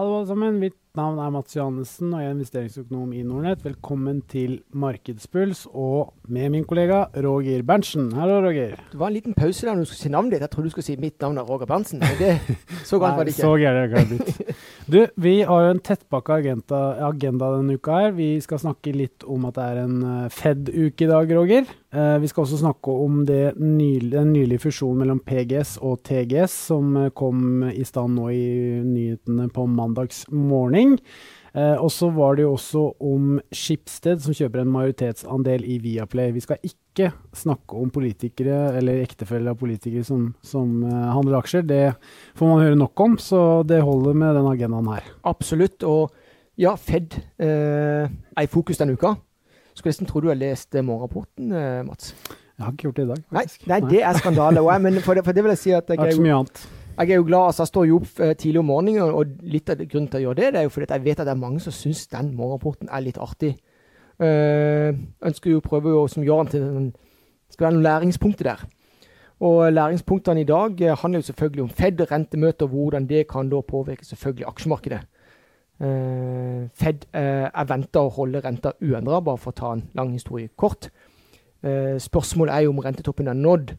Hallo alle sammen, mitt navn er Mats Johannessen og jeg er investeringsøkonom i Nordnett. Velkommen til Markedspuls og med min kollega Roger Berntsen. Hallo, Roger. Det var en liten pause der når du skulle si navnet ditt. Jeg trodde du skulle si mitt navn er Roger Berntsen. Men det, så galt var det ikke. Så galt kan det blitt. Du, vi har jo en tettpakka agenda, agenda denne uka her. Vi skal snakke litt om at det er en eh, Fed-uke i dag, Roger. Eh, vi skal også snakke om det nylig, den nylige fusjonen mellom PGS og TGS som eh, kom i stand nå i nyhetene på mandags morgen. Eh, og så var det jo også om Schibsted som kjøper en majoritetsandel i Viaplay. Vi skal ikke snakke om politikere eller ektefeller av politikere som, som eh, handler aksjer. Det får man høre nok om, så det holder med den agendaen her. Absolutt. Og ja, Fed eh, er i fokus denne uka. Skulle nesten tro du har lest eh, morgenrapporten, eh, Mats. Jeg har ikke gjort det i dag. Nei, nei, det er skandale. Men for det, for det vil jeg si at Det jeg er ikke så mye annet. Jeg er jo glad. altså Jeg står jo opp eh, tidlig om morgenen, og- litt av grunnen til å gjøre det, det er jo fordi jeg vet at det er mange som syns den morgenrapporten er litt artig. Uh, ønsker jo å prøve å som Jørgen, til den, skal være noen læringspunkter der. Og læringspunktene i dag eh, handler jo selvfølgelig om Fed rentemøter, hvordan det kan da påvirke selvfølgelig aksjemarkedet. Uh, Fed uh, er venta å holde renta uendra, bare for å ta en lang historie kort. Uh, spørsmålet er jo om rentetoppen er nådd.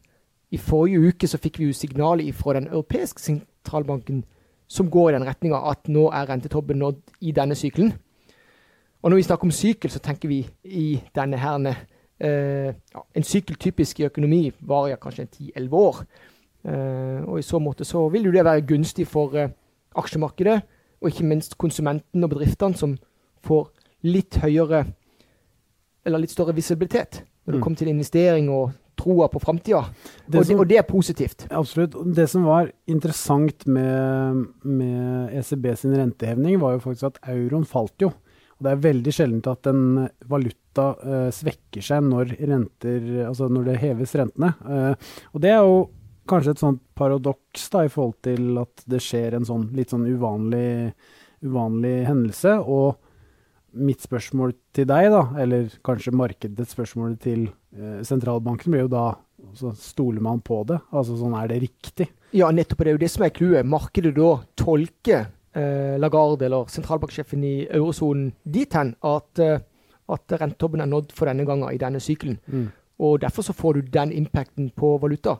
I forrige uke så fikk vi jo signalet fra den europeiske sentralbanken som går i den retninga at nå er rentetoppen nådd i denne sykelen. Og når vi snakker om sykkel, så tenker vi i denne herne eh, ja, En sykkel typisk i økonomi varer kanskje 10-11 år. Eh, og i så måte så vil jo det være gunstig for eh, aksjemarkedet, og ikke minst konsumentene og bedriftene, som får litt høyere eller litt større visibilitet når det Mm. kommer til investering og troa på framtida. Og, det- og det er positivt. Absolutt. Det som var interessant med, med ECB sin rentehevning, var jo faktisk at euroen falt jo. Og det er veldig sjeldent at en valuta uh, svekker seg når, renter, altså når det heves rentene. Uh, og det er jo kanskje et sånt paradoks da, i forhold til at det skjer en sånn litt sånn uvanlig, uvanlig hendelse. Og mitt spørsmål til deg, da, eller kanskje markedets spørsmål til eh, sentralbanken, blir jo da så Stoler man på det? Altså sånn, er det riktig? Ja, nettopp. Det er jo det som er clouet. Markedet da tolker eh, Lagarde, eller sentralbanksjefen i eurosonen, dit hen at, eh, at rentetoppen er nådd for denne gangen i denne sykelen. Mm. Og derfor så får du den impacten på valuta.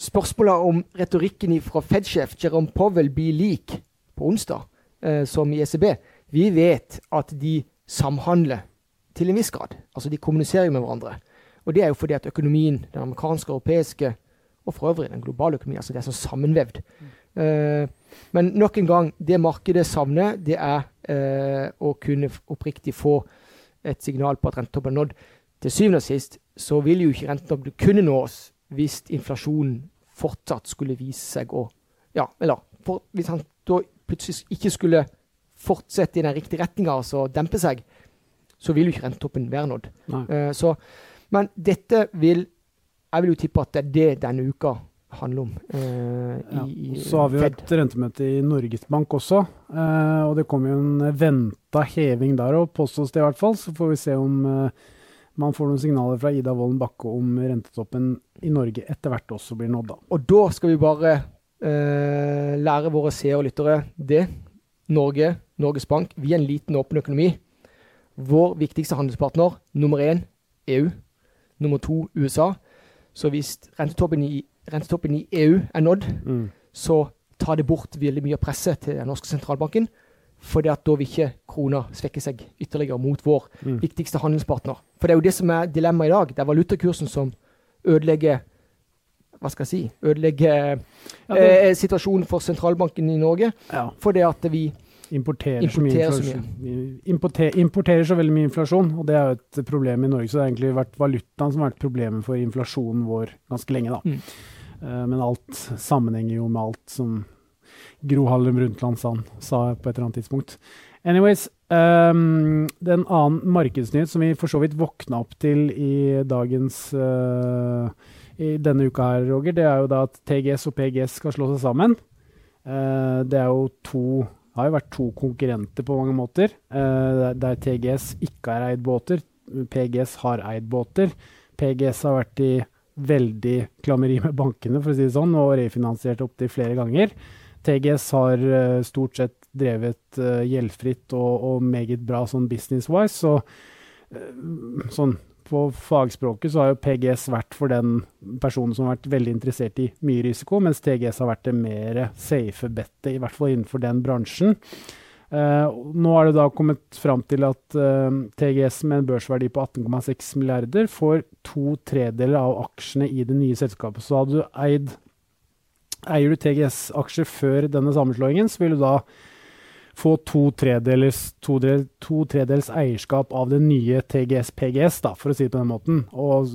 Spørsmålet om retorikken fra Fed-sjef Jerome Powell blir lik på onsdag eh, som i ECB. Vi vet at de samhandler til en viss grad. Altså de kommuniserer med hverandre. Og det er jo fordi at økonomien, den amerikanske, europeiske og for øvrig den globale økonomien, altså det er så sammenvevd. Eh, men nok en gang, det markedet savner, det er eh, å kunne oppriktig få et signal på at rentetoppen er nådd. Til syvende og sist så vil jo ikke rentetoppen kunne nås hvis inflasjonen fortsatt skulle vise seg å Ja, eller for, hvis han da plutselig ikke skulle fortsette i den riktige retninga, altså dempe seg, så vil jo ikke rentetoppen være nådd. Eh, så, men dette vil Jeg vil jo tippe at det er det denne uka handler om. eh, Ja. i, i Så har vi jo Fed. et rentemøte i Norges Bank også, eh, og det kommer jo en venta heving der òg, påstås det i hvert fall. Så får vi se om man får noen signaler fra Ida Wolden Bakke om rentetoppen i Norge etter hvert også blir nådd, da. Og da skal vi bare eh, lære våre seere og lyttere det. Norge, Norges Bank, vi er en liten, åpen økonomi. Vår viktigste handelspartner, nummer én, EU. Nummer to, USA. Så hvis rentetoppen i, rentetoppen i EU er nådd, så tar det bort veldig mye av presset til den norske sentralbanken. For da vil ikke krona svekke seg ytterligere mot vår Mm. viktigste handelspartner. For det er jo det som er dilemmaet i dag. Det er valutakursen som ødelegger Hva skal jeg si? Ødelegger Ja, det eh, situasjonen for sentralbanken i Norge. ja, For det at vi importerer, så mye importerer så inflasjon. Importer, importerer så veldig mye inflasjon, og det er jo et problem i Norge. Så det har egentlig vært valutaen som har vært problemet for inflasjonen vår ganske lenge, da. Mm. Eh, men alt sammenhenger jo med alt som Gro Harlem Brundtland sa, sa på et eller annet tidspunkt. Anyways, um, det er en annen markedsnyhet som vi for så vidt våkna opp til i dagens uh, i denne uka her, Roger, det er jo da at TGS og PGS skal slå seg sammen. Uh, det er jo to har jo vært to konkurrenter på mange måter, eh, der- TGS ikke har eid båter. PGS har eid båter. PGS har vært i veldig klammeri med bankene, for å si det sånn, og refinansiert opptil flere ganger. TGS har eh, stort sett drevet uh, gjeldfritt og, og, meget bra sånn business-wise. Så uh, sånn på fagspråket så har jo PGS vært for den personen som har vært veldig interessert i mye risiko, mens TGS har vært det mer safe bettet, i hvert fall innenfor den bransjen. Uh, nå er det da kommet fram til at uh, TGS med en børsverdi på 18,6 milliarder får to tredeler av aksjene i det nye selskapet. Så hadde du eid Eier du TGS-aksjer før denne sammenslåingen, så vil du da få to tredels, to, to tredels eierskap av det nye TGS PGS, da, for å si det på den måten. Og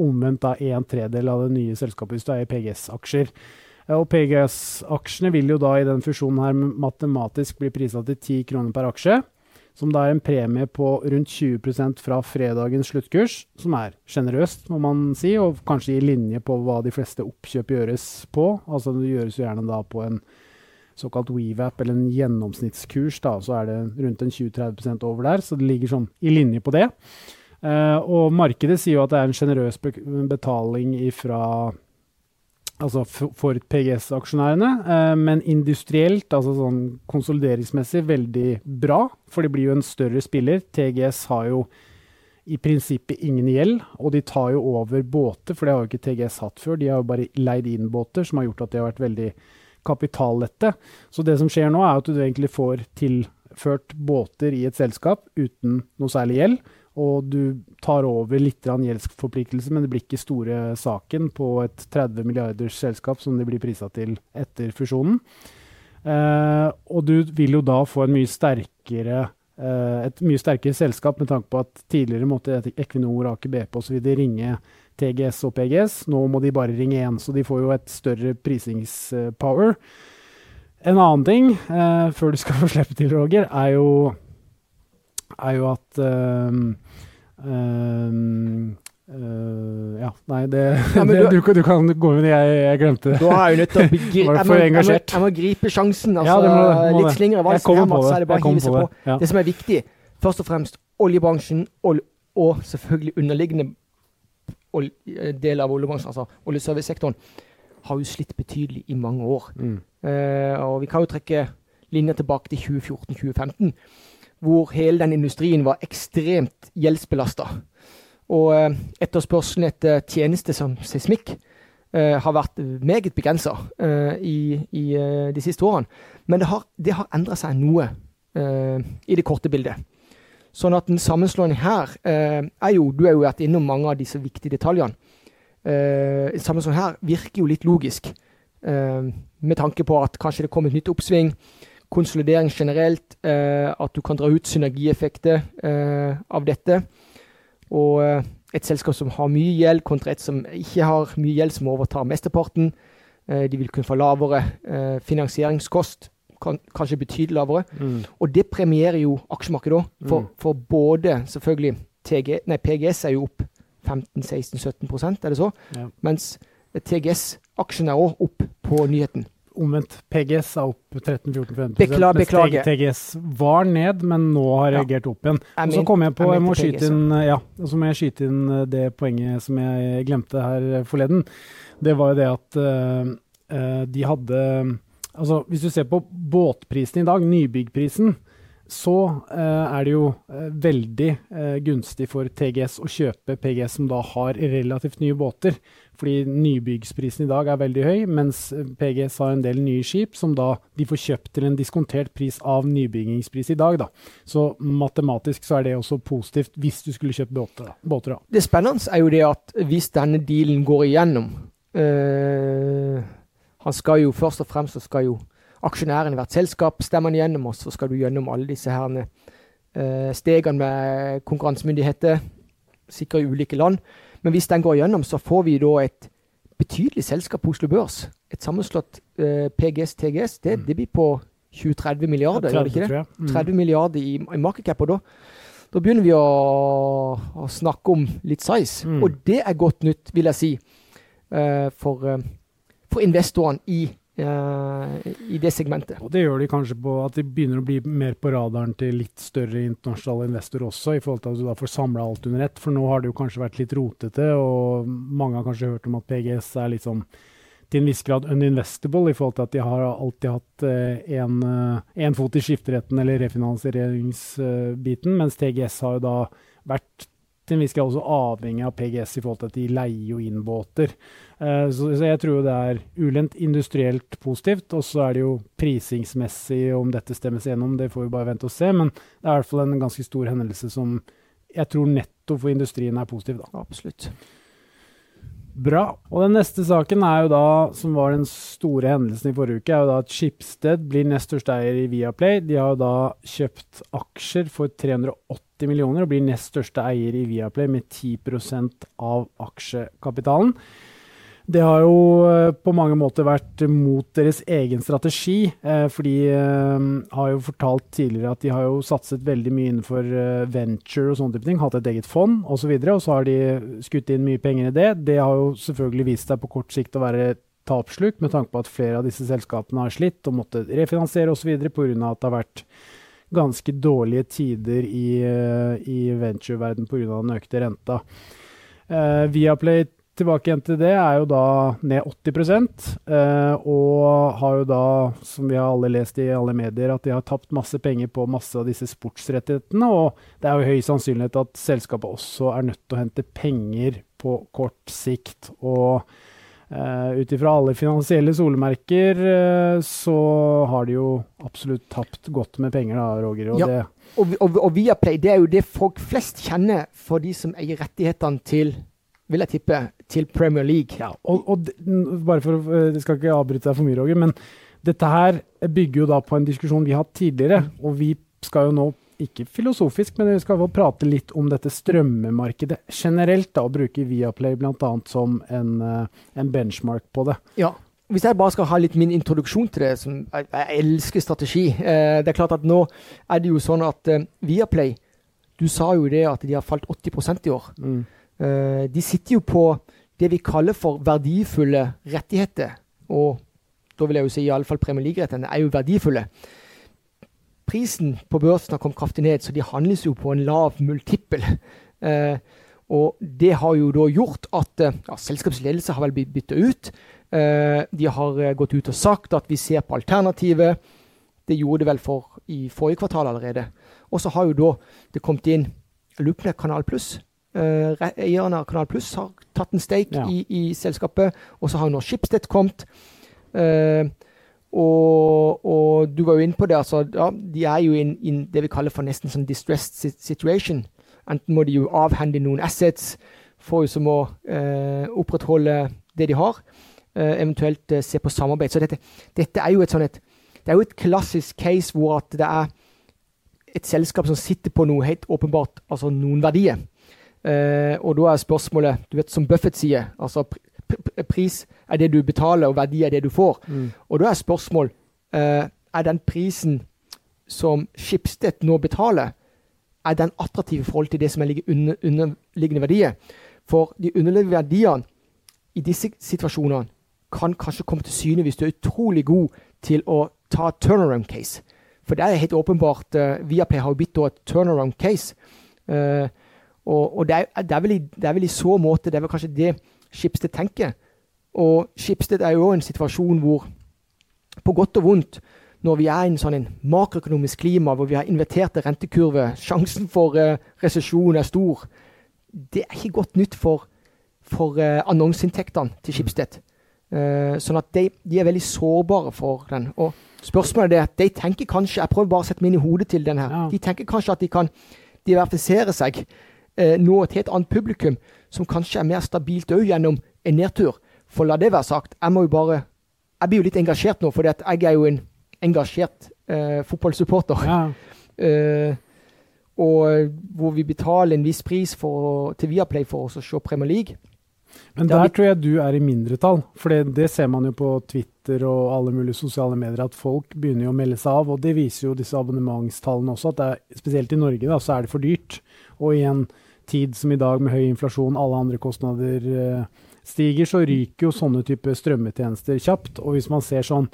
omvendt da en tredel av det nye selskapet hvis du eier PGS-aksjer. Og PGS-aksjene vil jo da i den fusjonen her matematisk bli prisa til 10 kroner per aksje. Som da er en premie på rundt 20% fra fredagens sluttkurs, som er sjenerøst, må man si, og kanskje i linje på hva de fleste oppkjøp gjøres på. Altså det gjøres jo gjerne da på en såkalt WeVap, eller en gjennomsnittskurs, da, så er det rundt en 20-30 over der. Så det ligger sånn i linje på det. Uh, og markedet sier jo at det er en sjenerøs betaling ifra altså for PGS-aksjonærene, eh, men industrielt, altså sånn konsolideringsmessig, veldig bra. For de blir jo en større spiller. TGS har jo i prinsippet ingen gjeld, og de tar jo over båter, for det har jo ikke TGS hatt før. De har jo bare leid inn båter, som har gjort at de har vært veldig kapitallette. Så det som skjer nå, er at du egentlig får tilført båter i et selskap uten noe særlig gjeld og du tar over litt gjeldsforpliktelse, men det blir ikke store saken på et 30 milliarders selskap som det blir prisa til etter fusjonen. Eh, og du vil jo da få mye sterkere, eh, et mye sterkere selskap med tanke på at tidligere måtte Equinor, Aker BP osv. ringe TGS og PGS. Nå må de bare ringe én, så de får jo et større prisingspower. En annen ting, eh, før du skal få slippe til, Roger, er jo er jo at um, um, Uh, ja, nei, det, ja, det du, du, kan gå inn, jeg, jeg glemte det. Da er jeg nødt til å begri jeg, må, jeg, må, jeg må gripe sjansen. Altså, ja, må, litt slingre valsen her, Mats. Er det bare å hive seg på. Ja. Det som er viktig, først og fremst oljebransjen og, og selvfølgelig underliggende del av oljebransjen, altså oljeservicesektoren, har jo slitt betydelig i mange år. Mm. Eh, og vi kan jo trekke linjer tilbake til 2014-2015 hvor hele den industrien var ekstremt gjeldsbelasta. Og eh, etterspørselen etter tjenester som seismikk eh, har vært meget begrensa eh, i, i eh, de siste årene. Men det har, det har endra seg noe eh, i det korte bildet. Sånn at en sammenslåing her eh, er jo Du har jo vært innom mange av disse viktige detaljene. en sammenslåing her virker jo litt logisk, med tanke på at kanskje det kommer et nytt oppsving konsolidering generelt, eh, at du kan dra ut synergieffekter eh, av dette. Og eh, et selskap som har mye gjeld, kontra et som ikke har mye gjeld, som overtar mesteparten. Eh, de vil kunne få lavere eh, finansieringskost, kan, kanskje betydelig lavere. Mm. Og det premierer jo aksjemarkedet òg, for, mm. for, både selvfølgelig TG, nei, PGS er jo opp 15-16-17 er det så? Ja. Mens TGS-aksjene er òg opp på nyheten omvendt. PGS er opp 13-14-15 Beklager. Beklager. TGS var ned, men nå har ja. reagert opp igjen. Og så kom jeg på, jeg, må skyte inn, ja, så må jeg skyte inn eh, det poenget som jeg glemte her forleden. Det var jo det at uh, de hadde Altså, hvis du ser på båtprisen i dag, nybyggprisen, så eh, er det jo eh, veldig eh, gunstig for TGS å kjøpe PGS som da har relativt nye båter. Fordi nybyggsprisen i dag er veldig høy, mens PGS har en del nye skip som da de får kjøpt til en diskontert pris av nybyggingspris i dag. Da. Så matematisk så er det også positivt hvis du skulle kjøpt båter. Båter da. Det spennende er jo det at hvis denne dealen går igjennom Han skal jo først og fremst så skal jo aksjonæren i hvert selskap stemmer han gjennom, og så skal du gjennom alle disse herne, uh, stegene med konkurransemyndigheter, sikre i ulike land. Men hvis den går gjennom, så får vi da et betydelig selskap på Oslo Børs. Et sammenslått eh, PGS-TGS. Det, mm. det, blir på 20-30 milliarder, ja, 30, gjør det ikke det? Mm. 30 milliarder i, i market cap. Og da, da begynner vi å, å, snakke om litt size. Mm. Og det er godt nytt, vil jeg si, uh, for, uh, for investorene i Uh, i det segmentet. Og Det gjør de kanskje på at de begynner å bli mer på radaren til litt større internasjonale investorer også, i forhold til at du da får samla alt under ett. For nå har det jo kanskje vært litt rotete, og mange har kanskje hørt om at PGS er litt sånn til en viss grad uninvestable, i forhold til at de har alltid hatt én uh, fot i skifteretten eller refinansieringsbiten, mens TGS har jo da vært til en viss grad også avhengig av PGS i forhold til at de leier jo inn båter. Uh, så, så, jeg tror det er ulendt industrielt positivt. Og så er det jo prisingsmessig, om dette stemmes gjennom, det får vi bare vente og se. Men det er i hvert fall en ganske stor hendelse som jeg tror netto for industrien er positiv. da. Absolutt. Bra. Og den neste saken er jo da, som var den store hendelsen i forrige uke, er jo da at Schibsted blir nest største eier i Viaplay. De har jo da kjøpt aksjer for 380 millioner og blir nest største eier i Viaplay med 10% av aksjekapitalen. Det har jo eh, på mange måter vært mot deres egen strategi. Eh, for de eh, har jo fortalt tidligere at de har jo satset veldig mye innenfor venture og sånne type ting. Hatt et eget fond osv. Og, så og så har de skutt inn mye penger i det. Det har jo selvfølgelig vist seg på kort sikt å være tapslukt, med tanke på at flere av disse selskapene har slitt og måtte refinansiere osv. pga. at det har vært ganske dårlige tider i, i ventureverdenen pga. den økte renta. Uh, Viaplay tilbake igjen til det, er jo da ned 80 eh, og har jo da, som vi har alle lest i alle medier, at de har tapt masse penger på masse av disse sportsrettighetene. Og det er jo høy sannsynlighet at selskapet også er nødt til å hente penger på kort sikt. Og eh, ut ifra alle finansielle solemerker uh, så har de jo absolutt tapt godt med penger, da, Roger. Og, ja. det, og, og, og Viaplay det er jo det folk flest kjenner for de som eier rettighetene til vil jeg tippe, til Premier League. Ja, og, og bare for Jeg skal ikke avbryte deg for mye, Roger, men dette her bygger jo da på en diskusjon vi har hatt tidligere. Og vi skal jo nå, ikke filosofisk, men vi skal vel prate litt om dette strømmemarkedet generelt, da, og bruke Viaplay bl.a. som en, eh, en benchmark på det. Ja, hvis jeg bare skal ha litt min introduksjon til det, som jeg, jeg elsker strategi eh, Det er klart at nå er det jo sånn at eh, Viaplay Du sa jo det at de har falt 80% i år. Mm. Eh, de sitter jo på det vi kaller for verdifulle rettigheter. Og da vil jeg jo si iallfall Premier League-rettighetene er jo verdifulle. Prisen på børsen har kommet kraftig ned, så de handles jo på en lav multippel. Eh, og det har jo da gjort at uh, ja, selskapsledelse har vel blitt bytta ut. de har gått ut og sagt at vi ser på alternativet. Det gjorde det vel for i forrige kvartal allerede. Og så har jo da det kommet inn Lupne Kanal Pluss Eieren eierne av Kanal Pluss har tatt en stake ja. i, i, selskapet. Og så har jo nå Schibsted kommet. Uh, og, og, du var jo inne på det. altså, ja, De er jo i det vi kaller for nesten sånn distressed situation. Enten må de jo avhende noen assets for som å eh, opprettholde det de har, eventuelt se på samarbeid. Så dette, dette er jo et sånn et, det er jo et klassisk case hvor at det er et selskap som sitter på noe helt åpenbart, altså noen verdier. Eh, og da er spørsmålet, du vet som Buffett sier, altså pris er det du betaler, og verdi er det du får. Mm. Og da er spørsmål uh, er den prisen som Skipstedt nå betaler, er den attraktiv i forhold til det som er under, underliggende verdier? For de underliggende verdiene i disse situasjonene kan kanskje komme til syne hvis du er utrolig god til å ta turnaround case. For det er helt åpenbart uh, Viaplay har jo blitt et turnaround case. Uh, og, og det, er, det, er i, det, er, vel i, så måte Det er vel kanskje det Schibsted tenker. Og Skipsted er jo en situasjon hvor, på godt og vondt, når vi er i en sånn en makroøkonomisk klima hvor vi har inverterte rentekurver, sjansen for uh, resesjon er stor, det er ikke godt nytt for, for uh, annonseinntektene til Skipsted. Uh, sånn at de, de, er veldig sårbare for den. Og spørsmålet er at de tenker kanskje Jeg prøver bare å sette meg inn i hodet til den her. Ja. De tenker kanskje at de kan diversifisere seg uh, nå et helt annet publikum, som kanskje er mer stabilt òg gjennom en nedtur. For la det være sagt, jeg må jo bare Jeg blir jo litt engasjert nå, for jeg er jo en engasjert eh, fotballsupporter. Ja. eh, og hvor vi betaler en viss pris for, til Viaplay for oss å se Premier League. Men der tror jeg du er i mindretall. For det, det, ser man jo på Twitter og alle mulige sosiale medier, at folk begynner jo å melde seg av. Og det viser jo disse abonnementstallene også, at er, spesielt i Norge da, så er det for dyrt. Og igjen, tid som i dag med høy inflasjon, alle andre kostnader uh, stiger, så ryker jo sånne type strømmetjenester kjapt. Og hvis man ser sånn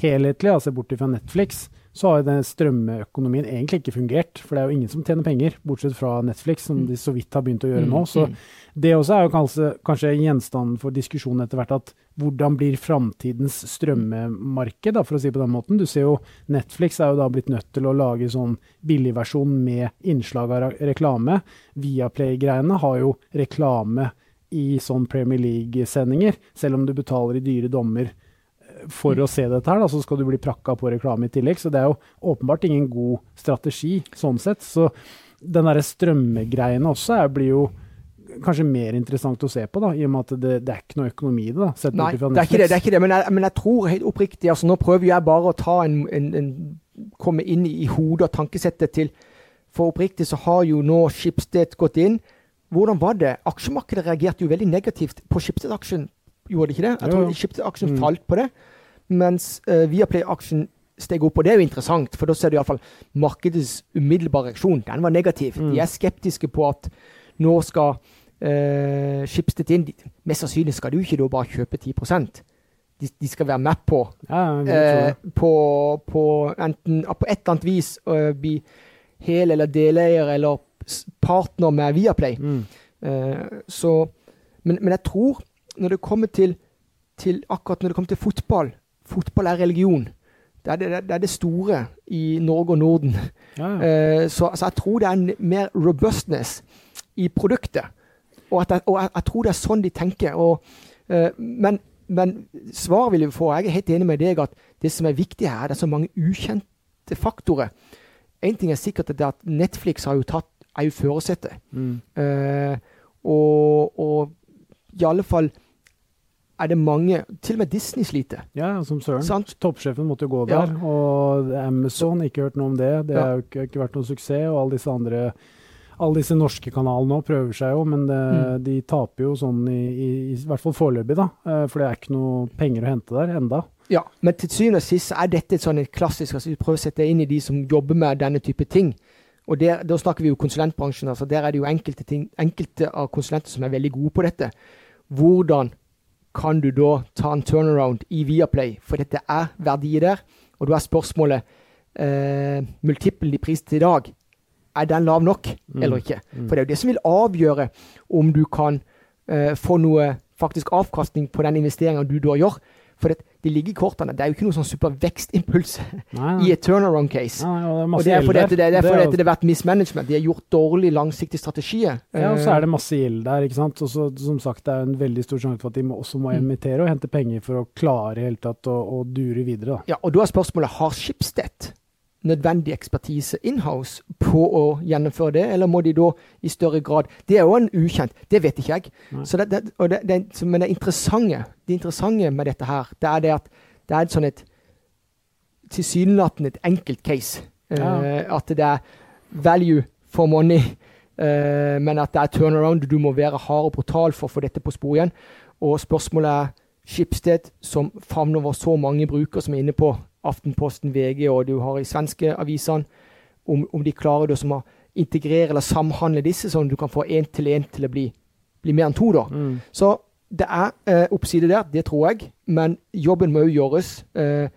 helhetlig, altså bort fra Netflix, så har jo den strømmeøkonomien egentlig ikke fungert. For det er jo ingen som tjener penger, bortsett fra Netflix, som de så vidt har begynt å gjøre nå. Så mm. det også er jo kanskje, kanskje gjenstand for diskusjon etter hvert at hvordan blir framtidens strømmemarked, for å si det på den måten. Du ser jo Netflix er jo da blitt nødt til å lage sånn billigversjon med innslag av reklame. Viaplay-greiene har jo reklame i sånn Premier League-sendinger, selv om du betaler i dyre dommer eh, for å se dette her, da, så skal du bli prakka på reklame i tillegg. Så det er jo åpenbart ingen god strategi sånn sett. Så den derre strømmegreiene også er, blir jo kanskje mer interessant å se på, da, i og med at det, det er ikke noe økonomi i det. da, Nei, det er ikke det, det er ikke det, men jeg, men jeg tror helt oppriktig altså Nå prøver jeg bare å ta en, en, en komme inn i hodet og tankesettet til For oppriktig så har jo nå Schibsted gått inn hvordan var det? Aksjemarkedet reagerte jo veldig negativt på Schibsted-aksjen, gjorde det ikke det? Jeg tror Schibsted-aksjen mm. falt på det, mens uh, Viaplay-aksjen steg opp. Og det er jo interessant, for da ser du iallfall markedets umiddelbare reaksjon. Den var negativ. Mm. De er skeptiske på at nå skal uh, Schibsted inn Mest sannsynlig skal du ikke da bare kjøpe 10 de, de skal være med på, ja, eh, på, på, enten, på et eller annet vis uh, bli hel- eller deleier eller partner med Viaplay. Mm. Eh, så, men, men, jeg tror, når det kommer til, til, akkurat når det kommer til fotball Fotball er religion. Det er det, det, er det store i Norge og Norden. Ja, ja. Eh, så, så, jeg tror det er en mer robustness i produktet. Og, jeg, og jeg, jeg, tror det er sånn de tenker. Og, uh, men, men svaret vil vi få. Jeg er helt enig med deg at det som er viktig her, det er så mange ukjente faktorer. Én ting er sikkert at Netflix har jo tatt er jo førersetet. Mm. Uh, og, og i alle fall er det mange Til og med Disney sliter. Ja, som søren. Sant? Toppsjefen måtte jo gå der. Ja. Og Amazon, ikke hørt noe om det. Det har jo ikke, ikke, vært noen suksess. Og alle disse andre alle disse norske kanalene òg prøver seg jo, men det, mm. de taper jo sånn i, i, i hvert fall foreløpig, da. Uh, for det er ikke noe penger å hente der enda. Ja, men til syvende og sist er dette et sånn et klassisk altså Vi prøver å sette det inn i de som jobber med denne type ting. Og der, Da snakker vi jo konsulentbransjen. altså Der er det jo enkelte, ting, enkelte av konsulenter som er veldig gode på dette. Hvordan kan du da ta en turnaround i Viaplay? For dette er verdier der. Og da er spørsmålet eh, multiplen i pris til i dag. Er den lav nok mm. eller ikke? Mm. For det er jo det som vil avgjøre om du kan uh, få noe faktisk avkastning på den investeringa du da gjør. For det, det ligger i kortene. Det er jo ikke noen sånn supervekstimpuls i et turnaround case. Nei, og det, og det er fordi det, det, er fordi det, har vært mismanagement. De har gjort dårlig langsiktige strategier. Ja, og så er det masse gjeld der. ikke sant? Og så, som sagt, det er en veldig stor sjanse for at de må, også må mm. emittere og hente penger for å klare helt tatt å, å dure videre. Da. Ja, og da er spørsmålet har Schibsted nødvendig ekspertise inhouse på å gjennomføre det, eller må de da i større grad Det er jo en ukjent, det vet ikke jeg. Det, det, det, men det interessante, det interessante med dette her, det er det at det er et sånn et tilsynelatende et enkelt case. Ja. Uh, at det er value for money, uh, men at det er turnaround. Du må være hard og brutal for å få dette på spor igjen. Og spørsmålet er Skipsted, som favner over så mange brukere som er inne på Aftenposten, VG og du har i svenske avisene, om, om, de klarer det som å integrere eller samhandle disse, sånn at du kan få én til én til å bli, bli, mer enn to. da. Mm. Så det er eh, oppside der, det tror jeg, men jobben må jo gjøres. Eh,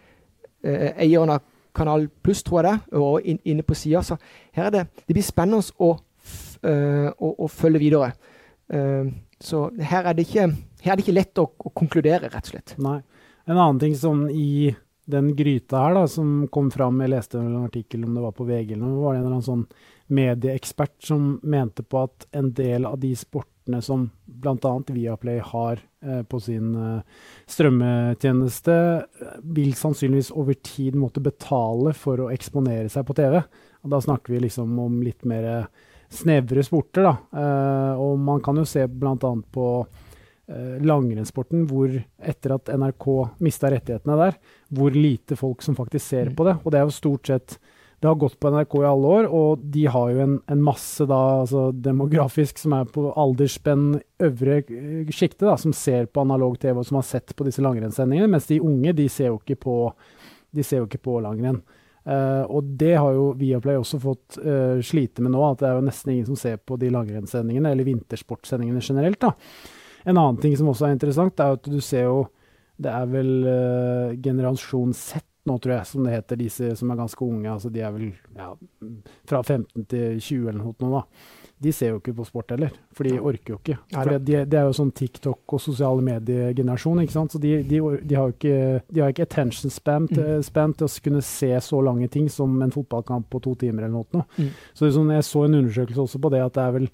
eh, eieren av Kanal Pluss, tror jeg det, og in, inne på sida. Så her er det Det blir spennende å, uh, å, å følge videre. Uh, så her er, det ikke, her er det ikke lett å, å, konkludere, rett og slett. Nei. En annen ting som i den gryta her da, som kom fram Jeg leste en artikkel om det var på VG eller noe, var det en eller annen sånn medieekspert som mente på at en del av de sportene som bl.a. Viaplay har eh, på sin eh, strømmetjeneste, vil sannsynligvis over tid måtte betale for å eksponere seg på TV. Og da snakker vi liksom om litt mer snevre sporter, da. Eh, og man kan jo se bl.a. på Eh, langrennssporten, hvor etter at NRK mista rettighetene der, hvor lite folk som faktisk ser på det. Og det er jo stort sett Det har gått på NRK i alle år, og de har jo en, en masse da, altså demografisk som er på aldersspenn øvre eh, sjikte, som ser på analog TV og som har sett på disse langrennssendingene, mens de unge de ser jo ikke på, de ser jo ikke på langrenn. Uh, og det har jo Viaplay også fått uh, slite med nå, at det er jo nesten ingen som ser på de langrennssendingene, eller vintersportsendingene generelt. da. En annen ting som også er interessant, er at du ser jo Det er vel uh, generasjon Z nå, tror jeg, som det heter, disse som er ganske unge. altså De er vel ja, fra 15 til 20 eller noe. da. de ser jo ikke på sport heller, for de orker jo ikke. For det er jo sånn TikTok og sosiale mediegenerasjon, ikke sant. Så de, de, de har ikke, de har ikke attention span til, Mm. span til å kunne se så lange ting som en fotballkamp på to timer eller noe. Mm. Så det sånn, jeg så en undersøkelse også på det at det er vel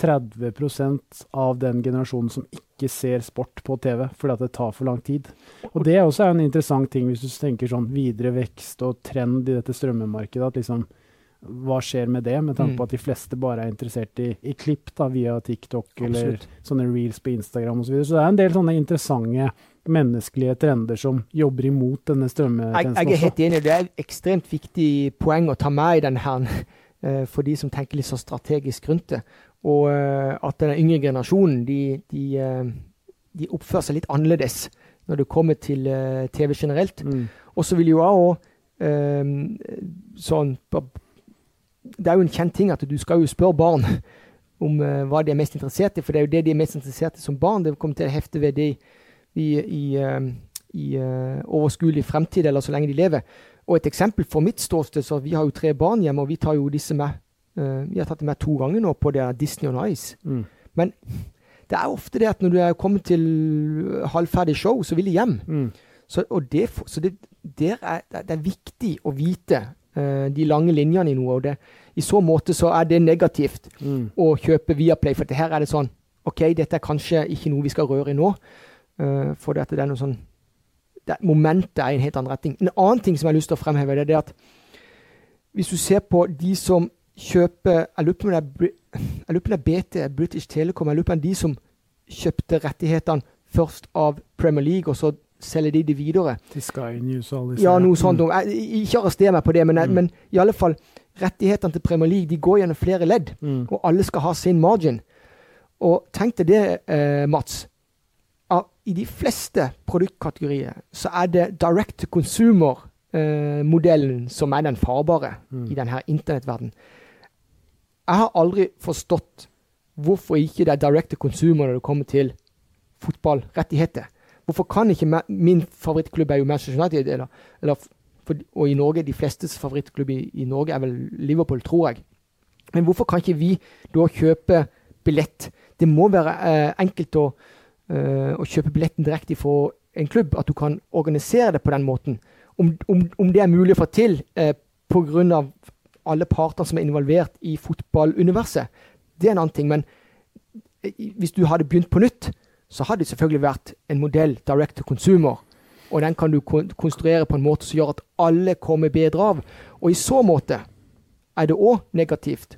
30% av den generasjonen som ikke ser sport på TV fordi at det tar for lang tid. Og det er også en interessant ting hvis du tenker sånn videre vekst og trend i dette strømmemarkedet. at liksom hva skjer med det, med tanke Mm. på at de fleste bare er interessert i, i klipp da, via TikTok eller Absolutt. sånne reels på Instagram osv. Så, videre. så det er en del sånne interessante menneskelige trender som jobber imot denne Jeg, strømmetjenesten jeg er helt enig. Det er et ekstremt viktig poeng å ta med i denne her, eh, for de som tenker litt så strategisk rundt det. Og eh, at den yngre generasjonen de, de, eh, de oppfører seg litt annerledes når det kommer til eh, TV generelt. Mm. Og så vil jo jeg òg sånn Det er jo en kjent ting at du skal jo spørre barn om hva de er mest interessert i, for det er jo det de er mest interessert i som barn. Det kommer til å hefte ved det i, i, i overskuelig fremtid, eller så lenge de lever. Og et eksempel for mitt ståsted, så vi har jo tre barn hjemme, og vi tar jo disse med. Eh, vi har tatt det med to ganger nå på det Disney on Ice. Mm. Det er ofte det at når du er kommet til halvferdig show, så vil de hjem. Mm. Så, det, så det, der er, det er viktig å vite uh, de lange linjene i noe. og det, I så måte så er det negativt Mm. å kjøpe Viaplay, for her er det sånn OK, dette er kanskje ikke noe vi skal røre i nå. Uh, for det, at det er noe sånn det, Momentet er i en helt annen retning. En annen ting som jeg har lyst til å fremheve, det er det at hvis du ser på de som kjøper Jeg lurer på om det er, det er BT, British Telecom, jeg lurer på om de som kjøpte rettighetene først av Premier League, og så selger de det videre. Til Sky News og alle disse. Ja, noe sånt. Mm. Jeg- Ikke arrester meg på det, men, Mm. men i alle fall rettighetene til Premier League de går gjennom flere ledd, Mm. og alle skal ha sin margin. Og tenk deg det, eh, Mats. Av- I de fleste produktkategorier så er det direct to consumer-modellen som er den farbare Mm. i denne internettverdenen. Jeg har aldri forstått hvorfor ikke det er direct to consumer når det kommer til fotballrettigheter. Hvorfor kan ikke Min favorittklubb er jo Manchester United, eller, eller for, og i Norge, de flestes favorittklubb i, i Norge er vel Liverpool, tror jeg. Men hvorfor kan ikke vi da kjøpe billett? Det må være eh, enkelt å, eh, å kjøpe billetten direkte fra en klubb, at du kan organisere det på den måten. Om, om, om det er mulig å få til eh, pga. Alle parter som er involvert i fotballuniverset, det er en annen ting. Men eh, hvis du hadde begynt på nytt, så hadde det selvfølgelig vært en modell direct to consumer. Og den kan du konstruere på en måte som gjør at alle kommer bedre av. Og i så måte er det òg negativt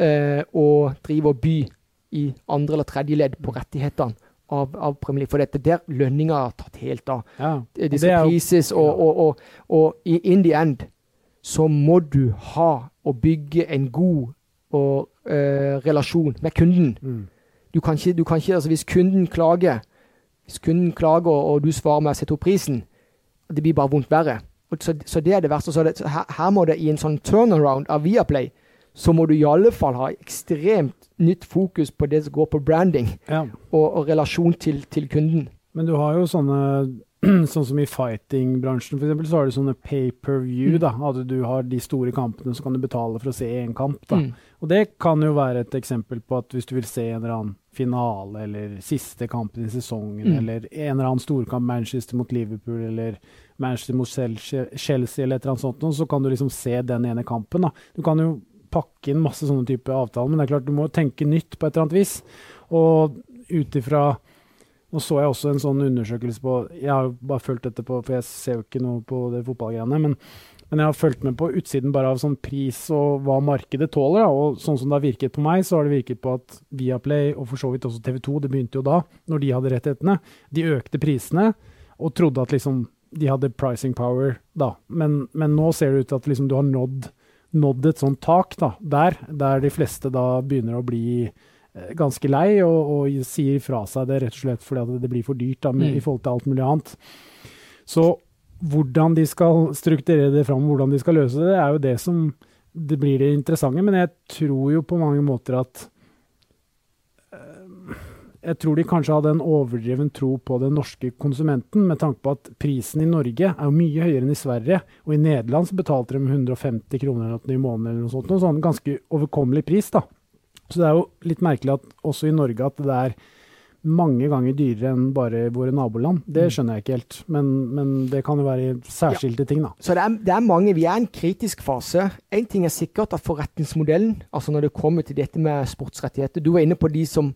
eh, å drive og by i andre eller tredje ledd på rettighetene av, av Premier League. For dette der lønninga har tatt helt av. Ja. Eh, Disse det prises, og, og, og, og in the end så må du ha og bygge en god og, eh, relasjon med kunden. Mm. Du kan ikke, du kan ikke altså Hvis kunden klager, hvis kunden klager og, du svarer med å sette opp prisen, det blir bare vondt verre. Og Så, så det er det verste. Så det, her, her må det i en sånn turnaround av Viaplay, så må du i alle fall ha ekstremt nytt fokus på det som går på branding ja. og, og relasjon til, til kunden. Men du har jo sånne Sånn som i fighting-bransjen, f.eks., så har du sånne pay-per-view. Mm. da, At du har de store kampene, så kan du betale for å se én kamp. da. Mm. Og det kan jo være et eksempel på at hvis du vil se en eller annen finale, eller siste kampen i sesongen, Mm. eller en eller annen storkamp, Manchester mot Liverpool, eller Manchester mot Chelsea, Chelsea eller et eller annet sånt, så kan du liksom se den ene kampen. da. Du kan jo pakke inn masse sånne type avtaler, men det er klart du må tenke nytt på et eller annet vis. Og ut ifra Nå så jeg også en sånn undersøkelse på Jeg har bare fulgt dette på, for jeg ser jo ikke noe på det fotballgreiene. men men jeg har fulgt med på utsiden bare av sånn pris og hva markedet tåler. Da. Og sånn som det har virket på meg, så har det virket på at Viaplay, og for så vidt også TV 2, det begynte jo da, når de hadde rettighetene, de økte prisene og trodde at liksom de hadde pricing power da. Men, men nå ser det ut til at liksom du har nådd, nådd et sånt tak da, der, der de fleste da begynner å bli ganske lei og, og sier fra seg det rett og slett fordi at det blir for dyrt da, med, Mm. i forhold til alt mulig annet. Så hvordan de skal strukturere det fram, hvordan de skal løse det, er jo det som det blir det interessante. Men jeg tror jo på mange måter at eh, Jeg tror de kanskje hadde en overdreven tro på den norske konsumenten, med tanke på at prisen i Norge er jo mye høyere enn i Sverige. Og i Nederland så betalte de 150 kroner i måneden eller noe sånt. Noe sånn ganske overkommelig pris, da. Så det er jo litt merkelig at også i Norge at det er mange ganger dyrere enn bare våre naboland. Det Mm. skjønner jeg ikke helt, men, men det kan jo være særskilte ting, da. Så det er, det er mange, vi er i en kritisk fase. En ting er sikkert at forretningsmodellen, altså når det kommer til dette med sportsrettigheter Du var inne på de som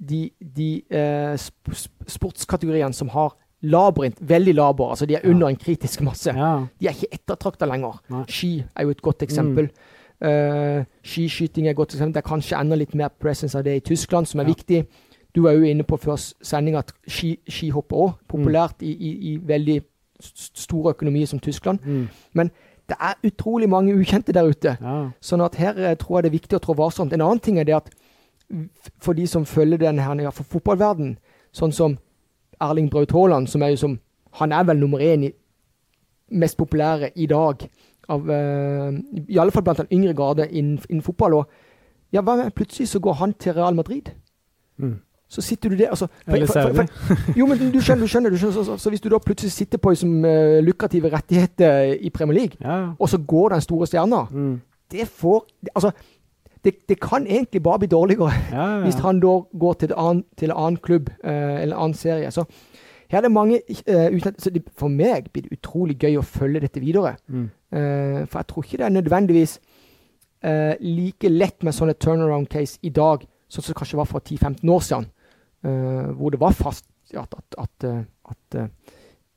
de, de eh, sp sp- sportskategoriene som har labyrinth, veldig laber, altså de er Ja. under en kritisk masse. Ja, De er ikke ettertrakta lenger. Nei. Ski er jo et godt eksempel. Eh, skiskyting er godt eksempel. Det er kanskje enda litt mer presence av det i Tyskland, som er Ja. viktig. Du var jo inne på før sending at ski, skihopp òg populært i, i, i veldig store økonomier som Tyskland. mm, Det er utrolig mange ukjente der ute. ja. Sånn at her eh, tror jeg det er viktig å trå varsomt. En annen ting er det at for de som følger den her ja, for fotballverden, sånn som Erling Braut Haaland, som er jo som Han er vel nummer én i mest populære i dag. Av, uh, I alle fall blant den yngre garde innen, innen fotball. Og ja, hva med plutselig så går han til Real Madrid? Mm. Så sitter du der altså, for- for- for- Jo, men du skjønner, du skjønner, du skjønner så, så, så hvis du da plutselig sitter på liksom, uh, lukrative rettigheter i Premier League, Ja, og så går den store stjerna Mm. det får Altså, det, det kan egentlig bare bli dårligere ja, ja, hvis han da går til, annet, til en annen klubb uh, eller en annen serie. Så her er det mange eh, ukjente så det, For meg blir det utrolig gøy å følge dette videre. Mm. Uh, for jeg tror ikke det er nødvendigvis uh, like lett med sånne turnaround case i dag, sånn som det kanskje var for 10-15 år siden, hvor det var fast at, at, at, at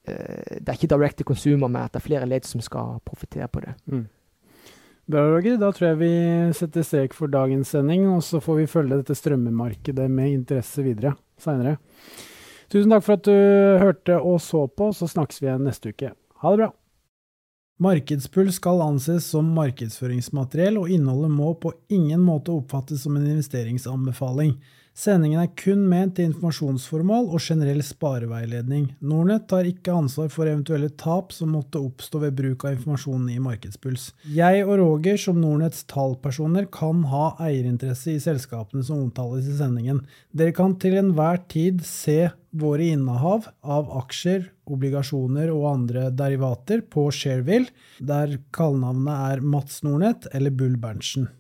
det er ikke direct to consumer, men at det er flere ledd som skal profitere på det. Mm. Bra, Roger. Da tror jeg vi setter strek for dagens sending, og så får vi følge dette strømmemarkedet med interesse videre seinere. Tusen takk for at du hørte og så på, så snakkes vi igjen neste uke. Ha det bra! Markedspuls skal anses som markedsføringsmateriell, og innholdet må på ingen måte oppfattes som en investeringsanbefaling. Sendingen er kun ment til informasjonsformål og generell spareveiledning. Nordnett tar ikke ansvar for eventuelle tap som måtte oppstå ved bruk av informasjonen i Markedspuls. Jeg og Roger som Nordnetts tallpersoner kan ha eierinteresse i selskapene som omtales i sendingen. Dere kan til enhver tid se våre innehav av aksjer, obligasjoner og andre derivater på Shareville, der kallenavnet er Mats Nordnett eller Bull Berntsen.